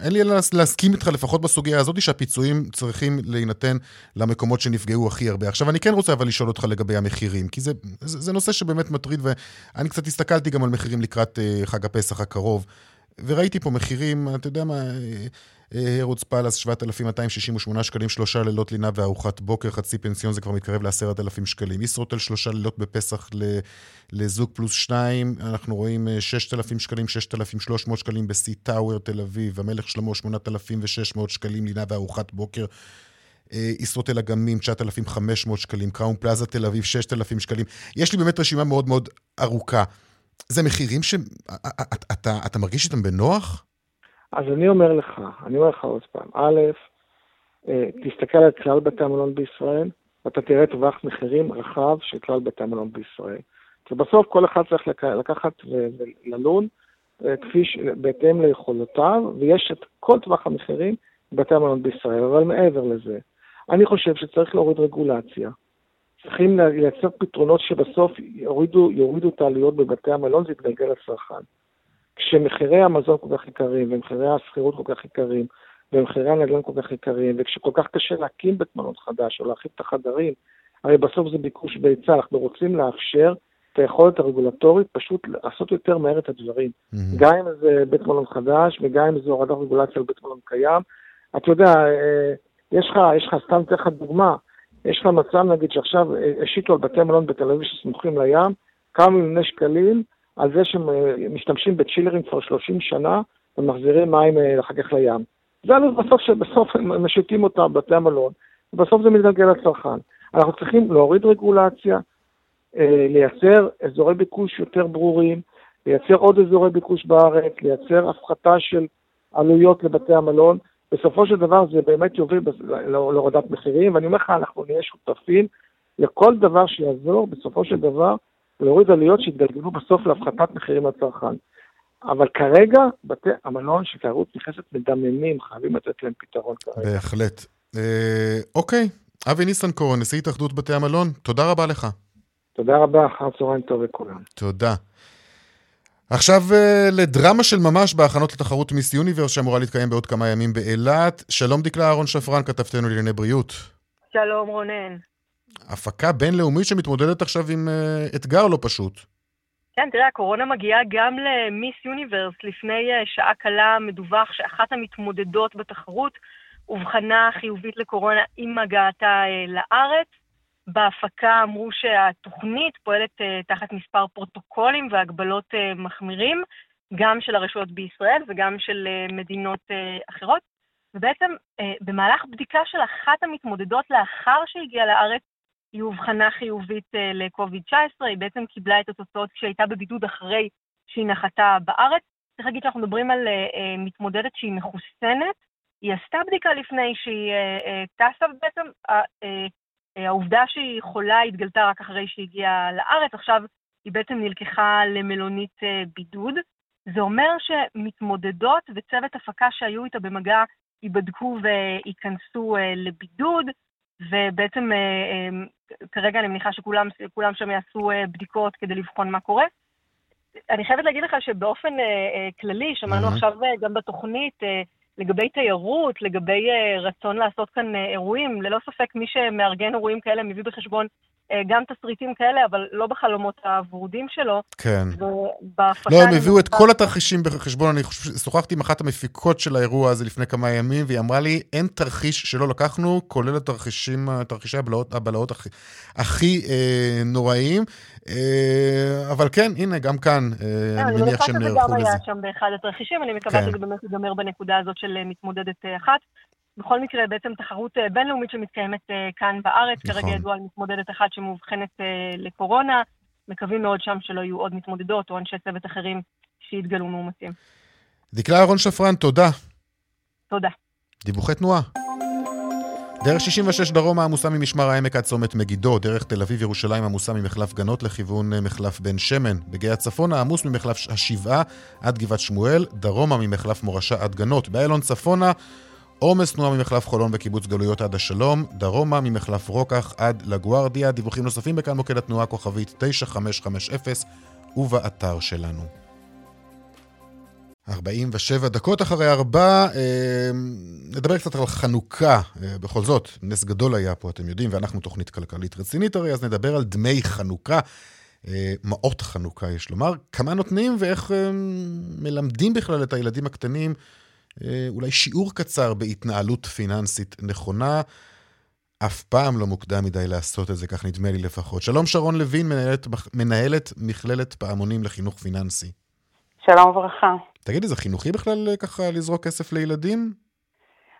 אין לי אלא להסכים איתך לפחות בסוגיה הזאת שהפיצויים צריכים להינתן למקומות שנפגעו הכי הרבה. עכשיו, אני כן רוצה אבל לשאול אותך לגבי המחירים, כי זה, זה, זה נושא שבאמת מטריד, ואני קצת הסתכלתי גם על מחירים לקראת אה, חג הפסח הקרוב, וראיתי פה מחירים, אתה יודע מה, הרודס פלאס 7,268 שקלים, שלושה לילות לינה וארוחת בוקר, חצי פנסיון זה כבר מתקרב ל-10,000 שקלים. ישרוטל שלושה לילות בפסח לזוג פלוס שניים, אנחנו רואים 6,000 שקלים, 6,300 שקלים בסי טאוור תל אביב, המלך שלמה 8,600 שקלים לינה וארוחת בוקר. ישרוטל אגמים 9,500 שקלים, קראון פלאזה תל אביב 6,000 שקלים. יש לי באמת רשימה מאוד מאוד ארוכה. זה מחירים שאתה מרגיש איתם בנוח? אז אני אומר לך, אני אומר לך עוד פעם, א', תסתכל על כלל בתי המלון בישראל, ואתה תראה טווח מחירים רחב של כלל בתי המלון בישראל. כי בסוף כל אחד צריך לקחת וללון כפי ש... בהתאם ליכולותיו, ויש את כל טווח המחירים בבתי המלון בישראל. אבל מעבר לזה, אני חושב שצריך להוריד רגולציה. צריכים לייצר פתרונות שבסוף יורידו, יורידו את העלויות בבתי המלון, זה יתגלגל לצרכן. כשמחירי המזון כל כך יקרים, ומחירי השכירות כל כך יקרים, ומחירי הנדל"ן כל כך יקרים, וכשכל כך קשה להקים בית מלון חדש, או להרחיב את החדרים, הרי בסוף זה ביקוש והיצע, אנחנו רוצים לאפשר את היכולת הרגולטורית פשוט לעשות יותר מהר את הדברים. Mm-hmm. גם אם זה בית מלון חדש, וגם אם זה הורדת רגולציה על בית מלון קיים. אתה יודע, יש לך, יש לך, סתם אתן לך דוגמה, יש לך מצב נגיד שעכשיו השיתו על בתי מלון בתל אביב שסמוכים לים, כמה מיליוני שקלים, על זה שהם משתמשים בצ'ילרים כבר 30 שנה ומחזירים מים אחר כך לים. זה עלות בסוף שבסוף הם משיתים אותם בבתי המלון, ובסוף זה מתגלגל לצרכן. אנחנו צריכים להוריד רגולציה, לייצר אזורי ביקוש יותר ברורים, לייצר עוד אזורי ביקוש בארץ, לייצר הפחתה של עלויות לבתי המלון. בסופו של דבר זה באמת יוביל להורדת מחירים, ואני אומר לך, אנחנו נהיה שותפים לכל דבר שיעזור בסופו של דבר להוריד עלויות שיתגלגלו בסוף להפחתת מחירים לצרכן. אבל כרגע, בתי המלון של תיירות נכנסת מדממים, חייבים לתת להם פתרון כרגע. בהחלט. אה, אוקיי, אבי ניסנקורן, נשיא התאחדות בתי המלון, תודה רבה לך. תודה רבה, אחר צהריים טוב לכולם. תודה. עכשיו אה, לדרמה של ממש בהכנות לתחרות מיס יוניברס שאמורה להתקיים בעוד כמה ימים באילת. שלום דקלה אהרון שפרן, כתבתנו לענייני בריאות. שלום רונן. הפקה בינלאומית שמתמודדת עכשיו עם uh, אתגר לא פשוט. כן, תראה, הקורונה מגיעה גם למיס יוניברס. לפני uh, שעה קלה מדווח שאחת המתמודדות בתחרות אובחנה חיובית לקורונה עם הגעתה uh, לארץ. בהפקה אמרו שהתוכנית פועלת תחת מספר פרוטוקולים והגבלות מחמירים, גם של הרשויות בישראל וגם של מדינות אחרות. ובעצם במהלך בדיקה של אחת המתמודדות לאחר שהגיעה לארץ, היא אובחנה חיובית uh, ל-COVID-19, היא בעצם קיבלה את התוצאות כשהייתה בבידוד אחרי שהיא נחתה בארץ. צריך להגיד שאנחנו מדברים על uh, uh, מתמודדת שהיא מחוסנת, היא עשתה בדיקה לפני שהיא טסה, ובעצם העובדה שהיא חולה התגלתה רק אחרי שהיא הגיעה לארץ, עכשיו היא בעצם נלקחה למלונית בידוד. זה אומר שמתמודדות וצוות הפקה שהיו איתה במגע ייבדקו וייכנסו לבידוד, ובעצם כרגע אני מניחה שכולם שם יעשו בדיקות כדי לבחון מה קורה. אני חייבת להגיד לך שבאופן כללי, שמענו. עכשיו גם בתוכנית, לגבי תיירות, לגבי רצון לעשות כאן אירועים, ללא ספק מי שמארגן אירועים כאלה מביא בחשבון גם תסריטים כאלה, אבל לא בחלומות הוורודים שלו. כן. לא, הם הביאו את כל התרחישים בחשבון. אני חושב, ששוחחתי עם אחת המפיקות של האירוע הזה לפני כמה ימים, והיא אמרה לי, אין תרחיש שלא לקחנו, כולל התרחישים, תרחישי הבלעות, הבלעות הכי, הכי אה, נוראיים. אה, אבל כן, הנה, גם כאן, אה, אני מניח שהם נערכו לזה. אני מניחה שזה גם היה שם באחד התרחישים, אני מקווה כן. שזה באמת ייגמר בנקודה הזאת של מתמודדת אחת. בכל מקרה, בעצם תחרות בינלאומית שמתקיימת כאן בארץ, נכון. כרגע ידוע על מתמודדת אחת שמאובחנת לקורונה. מקווים מאוד שם שלא יהיו עוד מתמודדות או אנשי צוות אחרים שיתגלו מאומתים. דקלה אהרון שפרן, תודה. תודה. דיווחי תנועה. דרך 66 דרומה עמוסה ממשמר העמק עד צומת מגידו, דרך תל אביב-ירושלים עמוסה ממחלף גנות לכיוון אה, מחלף בן שמן. בגיא הצפונה עמוס ממחלף השבעה עד גבעת שמואל, דרומה ממחלף מורשה עד גנות. באיילון צפונה עומס תנועה ממחלף חולון וקיבוץ גלויות עד השלום, דרומה ממחלף רוקח עד לגוארדיה. דיווחים נוספים בכאן מוקד התנועה כוכבית 9550 ובאתר שלנו. 47 דקות אחרי ארבע, אה, נדבר קצת על חנוכה. אה, בכל זאת, נס גדול היה פה, אתם יודעים, ואנחנו תוכנית כלכלית רצינית הרי, אז נדבר על דמי חנוכה. אה, מעות חנוכה, יש לומר. כמה נותנים ואיך אה, מלמדים בכלל את הילדים הקטנים אולי שיעור קצר בהתנהלות פיננסית נכונה. אף פעם לא מוקדם מדי לעשות את זה, כך נדמה לי לפחות. שלום שרון לוין, מנהלת, מנהלת מכללת פעמונים לחינוך פיננסי. שלום וברכה. תגידי, זה חינוכי בכלל אה, ככה לזרוק כסף לילדים?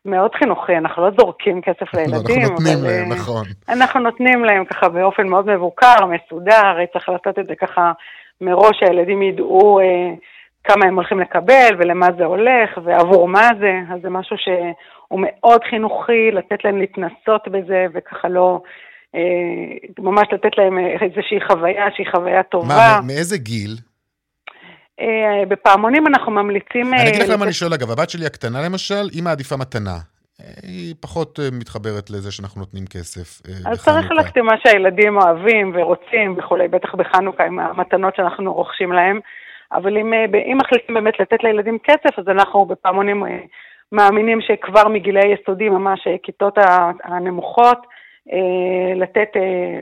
מאוד חינוכי, אנחנו לא זורקים כסף לילדים. אנחנו נותנים אבל, להם, נכון. אנחנו נותנים להם ככה באופן מאוד מבוקר, מסודר, צריך לעשות את זה ככה מראש, שהילדים ידעו אה, כמה הם הולכים לקבל ולמה זה הולך ועבור מה זה, אז זה משהו שהוא מאוד חינוכי, לתת להם להתנסות בזה וככה לא, אה, ממש לתת להם איזושהי חוויה שהיא חוויה טובה. מה, מאיזה גיל? אה, בפעמונים אנחנו ממליצים... אני אגיד לך למה אני שואל, אגב, הבת שלי הקטנה למשל, היא מעדיפה מתנה. היא פחות מתחברת לזה שאנחנו נותנים כסף בחנוכה. אז צריך ללכת עם מה שהילדים אוהבים ורוצים וכולי, בטח בחנוכה עם המתנות שאנחנו רוכשים להם. אבל אם, אה, אם מחליטים באמת לתת לילדים כסף, אז אנחנו בפעמונים אה, מאמינים שכבר מגילי יסודי, ממש אה, כיתות הנמוכות, לתת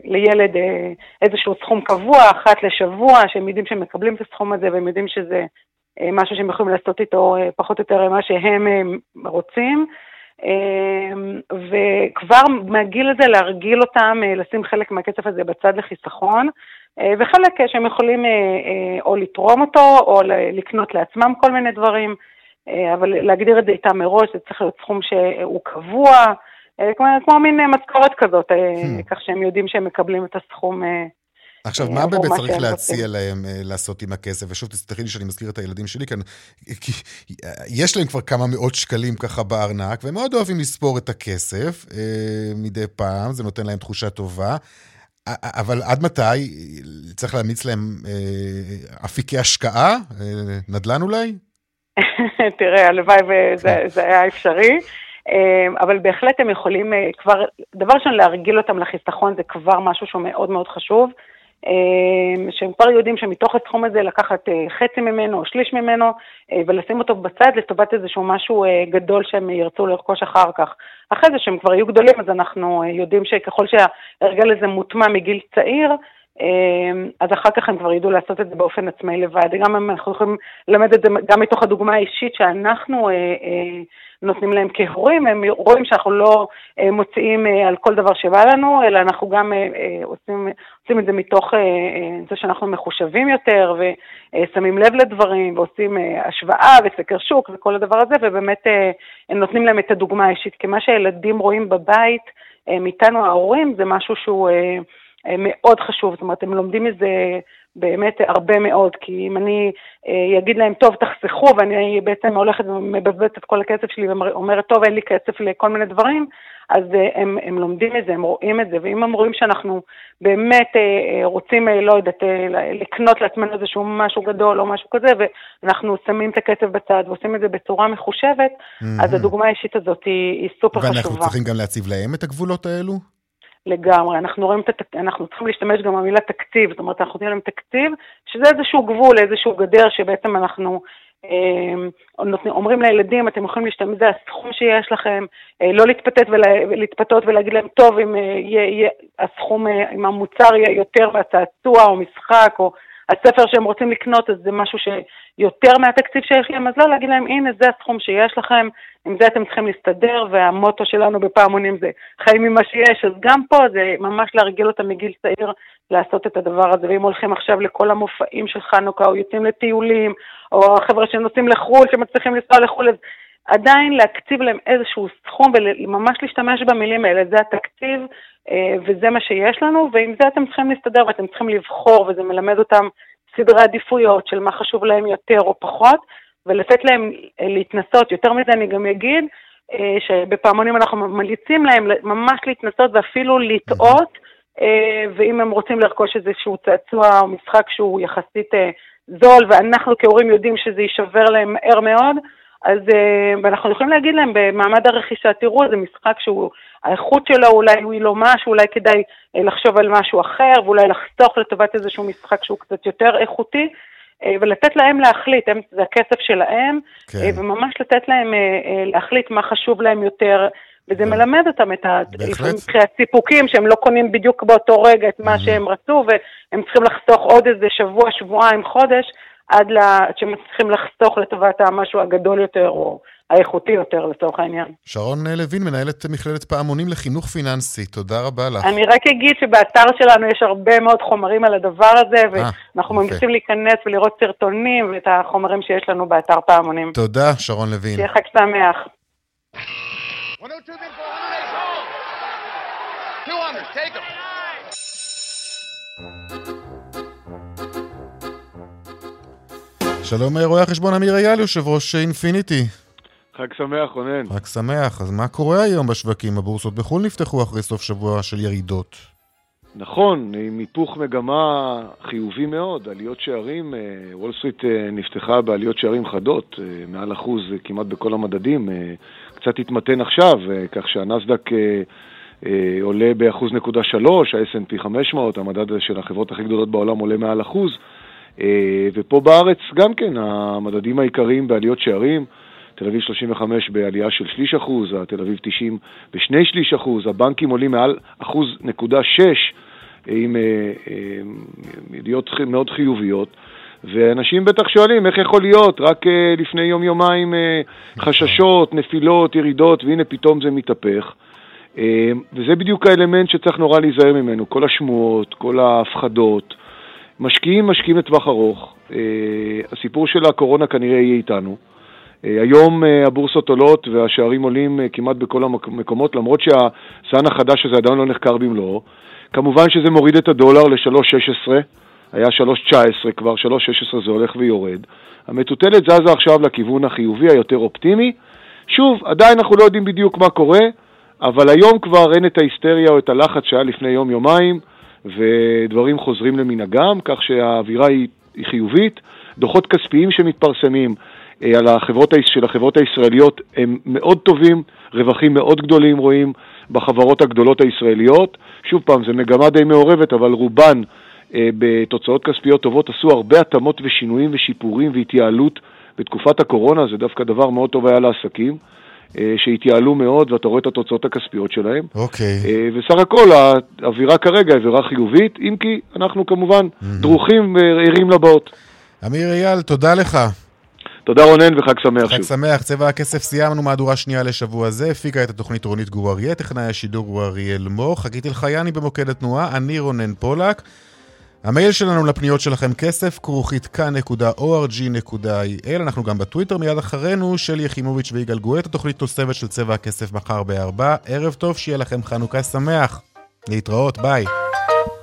לילד איזשהו סכום קבוע, אחת לשבוע, שהם יודעים שהם מקבלים את הסכום הזה והם יודעים שזה משהו שהם יכולים לעשות איתו פחות או יותר מה שהם רוצים. וכבר מהגיל הזה להרגיל אותם לשים חלק מהכסף הזה בצד לחיסכון, וחלק אה, שהם יכולים אה, או לתרום אותו או לקנות לעצמם כל מיני דברים, אבל להגדיר את זה איתם מראש, זה צריך להיות סכום שהוא קבוע, כמו, כמו מין משכורת כזאת, hmm. כך שהם יודעים שהם מקבלים את הסכום. עכשיו, מה באמת צריך להציע להם לעשות עם הכסף? ושוב, תסלחי לי שאני מזכיר את הילדים שלי כאן, כי יש להם כבר כמה מאות שקלים ככה בארנק, והם מאוד אוהבים לספור את הכסף מדי פעם, זה נותן להם תחושה טובה. אבל עד מתי צריך להמיץ להם אה, אפיקי השקעה? אה, נדל"ן אולי? תראה, הלוואי וזה היה אפשרי. אה, אבל בהחלט הם יכולים כבר, דבר ראשון, להרגיל אותם לחיסכון זה כבר משהו שהוא מאוד מאוד חשוב. שהם כבר יודעים שמתוך הסכום הזה לקחת חצי ממנו או שליש ממנו ולשים אותו בצד לטובת איזשהו משהו גדול שהם ירצו לרכוש אחר כך. אחרי זה שהם כבר יהיו גדולים, אז אנחנו יודעים שככל שההרגל הזה מוטמע מגיל צעיר, אז אחר כך הם כבר ידעו לעשות את זה באופן עצמאי לבד. גם אנחנו יכולים ללמד את זה גם מתוך הדוגמה האישית שאנחנו אה, אה, נותנים להם כהורים, הם רואים שאנחנו לא אה, מוציאים על כל דבר שבא לנו, אלא אנחנו גם עושים, עושים את זה מתוך זה שאנחנו מחושבים יותר ושמים לב לדברים ועושים השוואה וסקר שוק וכל הדבר הזה, ובאמת נותנים להם את הדוגמה האישית, כי מה שהילדים רואים בבית מאיתנו ההורים זה משהו שהוא... אה, מאוד חשוב, זאת אומרת, הם לומדים מזה באמת הרבה מאוד, כי אם אני אה, אגיד להם, טוב, תחסכו, ואני בעצם הולכת ומבזבזת את כל הכסף שלי ואומרת, טוב, אין לי כסף לכל מיני דברים, אז אה, הם, הם לומדים את זה, הם רואים את זה, ואם הם רואים שאנחנו באמת רוצים, לא יודעת, לקנות לעצמנו איזשהו משהו גדול או משהו כזה, ואנחנו שמים את הכסף בצד ועושים את זה בצורה מחושבת, mm-hmm. אז הדוגמה האישית הזאת היא, היא סופר ואנחנו חשובה. ואנחנו צריכים גם להציב להם את הגבולות האלו? לגמרי. אנחנו רואים את התק... אנחנו צריכים להשתמש גם במילה תקציב, זאת אומרת, אנחנו נותנים להם תקציב, שזה איזשהו גבול, איזשהו גדר שבעצם אנחנו אה, נותנים, אומרים לילדים, אתם יכולים להשתמש, זה הסכום שיש לכם, אה, לא להתפתות, ולה, להתפתות ולהגיד להם, טוב, אם, אה, יהיה, יהיה, הסכום, אה, אם המוצר יהיה יותר מהצעצוע או משחק או הספר שהם רוצים לקנות, אז זה משהו שיותר מהתקציב שיש להם, אז לא להגיד להם, הנה, זה הסכום שיש לכם, עם זה אתם צריכים להסתדר, והמוטו שלנו בפעמונים זה חיים ממה שיש, אז גם פה זה ממש להרגיל אותם מגיל צעיר לעשות את הדבר הזה, ואם הולכים עכשיו לכל המופעים של חנוכה, או יוצאים לטיולים, או החבר'ה שנוסעים לחו"ל, שמצליחים לנסוע לחו"ל, אז עדיין להקציב להם איזשהו סכום וממש להשתמש במילים האלה, זה התקציב וזה מה שיש לנו, ועם זה אתם צריכים להסתדר ואתם צריכים לבחור, וזה מלמד אותם סדרי עדיפויות של מה חשוב להם יותר או פחות, ולתת להם אה, להתנסות. יותר מזה אני גם אגיד, אה, שבפעמונים אנחנו ממליצים להם ממש להתנסות ואפילו לטעות, ואם הם רוצים לרכוש איזשהו צעצוע או משחק שהוא יחסית זול, ואנחנו כהורים יודעים שזה יישבר להם מהר מאוד, אז אנחנו יכולים להגיד להם במעמד הרכישה, תראו, זה משחק שהוא האיכות שלו אולי הוא לא משהו, אולי כדאי אה, לחשוב על משהו אחר, ואולי לחסוך לטובת איזשהו משחק שהוא קצת יותר איכותי, אה, ולתת להם להחליט, הם, זה הכסף שלהם, כן. אה, וממש לתת להם להחליט מה חשוב להם יותר. וזה מלמד אותם את הסיפוקים שהם לא קונים בדיוק באותו רגע את מה שהם רצו, והם צריכים לחסוך עוד איזה שבוע, שבועיים, חודש, עד שהם צריכים לחסוך לטובת המשהו הגדול יותר, או האיכותי יותר לצורך העניין. שרון לוין, מנהלת מכללת פעמונים לחינוך פיננסי, תודה רבה לך. אני רק אגיד שבאתר שלנו יש הרבה מאוד חומרים על הדבר הזה, אה, ואנחנו ממליצים להיכנס ולראות סרטונים ואת החומרים שיש לנו באתר פעמונים. תודה, שרון לוין. שיהיה חג שמח. שלום רואה החשבון אמיר אייל, יושב ראש אינפיניטי. חג שמח, רונן. חג שמח. אז מה קורה היום בשווקים? הבורסות בחו"ל נפתחו אחרי סוף שבוע של ירידות. נכון, עם היפוך מגמה חיובי מאוד, עליות שערים, אה, וול סטריט אה, נפתחה בעליות שערים חדות, אה, מעל אחוז כמעט בכל המדדים, קצת התמתן עכשיו, כך שהנאסד"ק עולה באחוז נקודה שלוש, ה-S&P 500, המדד של החברות הכי גדולות בעולם עולה מעל אחוז, ופה בארץ גם כן, המדדים העיקריים בעליות שערים, תל אביב 35 בעלייה של שליש אחוז, תל אביב 90 בשני שליש אחוז, הבנקים עולים מעל אחוז נקודה שש עם אה, אה, ידיעות מאוד חיוביות. ואנשים בטח שואלים איך יכול להיות, רק אה, לפני יום-יומיים חששות, נפילות, ירידות, והנה פתאום זה מתהפך. וזה בדיוק האלמנט שצריך נורא להיזהר ממנו, כל השמועות, כל ההפחדות. משקיעים, משקיעים לטווח ארוך. הסיפור של הקורונה כנראה יהיה איתנו. אה, היום אה, הבורסות עולות והשערים עולים אה, כמעט בכל המקומות, למרות שהסן החדש הזה עדיין לא נחקר במלואו. כמובן שזה מוריד את הדולר ל-3.16, היה 3.19 כבר, 3.16 זה הולך ויורד. המטוטלת זזה עכשיו לכיוון החיובי, היותר אופטימי. שוב, עדיין אנחנו לא יודעים בדיוק מה קורה, אבל היום כבר אין את ההיסטריה או את הלחץ שהיה לפני יום-יומיים, ודברים חוזרים למנהגם, כך שהאווירה היא, היא חיובית. דוחות כספיים שמתפרסמים, על החברות, של החברות הישראליות הם מאוד טובים, רווחים מאוד גדולים רואים בחברות הגדולות הישראליות. שוב פעם, זו מגמה די מעורבת, אבל רובן אה, בתוצאות כספיות טובות עשו הרבה התאמות ושינויים ושיפורים והתייעלות בתקופת הקורונה, זה דווקא דבר מאוד טוב היה לעסקים. אה, שהתייעלו מאוד, ואתה רואה את התוצאות הכספיות שלהם. אוקיי. אה, וסך הכל האווירה כרגע היא אווירה חיובית, אם כי אנחנו כמובן דרוכים וערים לבאות. אמיר אייל, תודה לך. תודה רונן וחג שמח חג שוב. שמח, צבע הכסף סיימנו מהדורה שנייה לשבוע זה, הפיקה את התוכנית רונית גור אריה, טכנאי השידור הוא אריאל מור, חגית אלחייני במוקד התנועה, אני רונן פולק. המייל שלנו לפניות שלכם כסף, כרוכית כאן.org.il, אנחנו גם בטוויטר מיד אחרינו, שלי יחימוביץ' ויגאל גואט, התוכנית תוספת של צבע הכסף מחר בארבע. ערב טוב, שיהיה לכם חנוכה שמח. להתראות, ביי.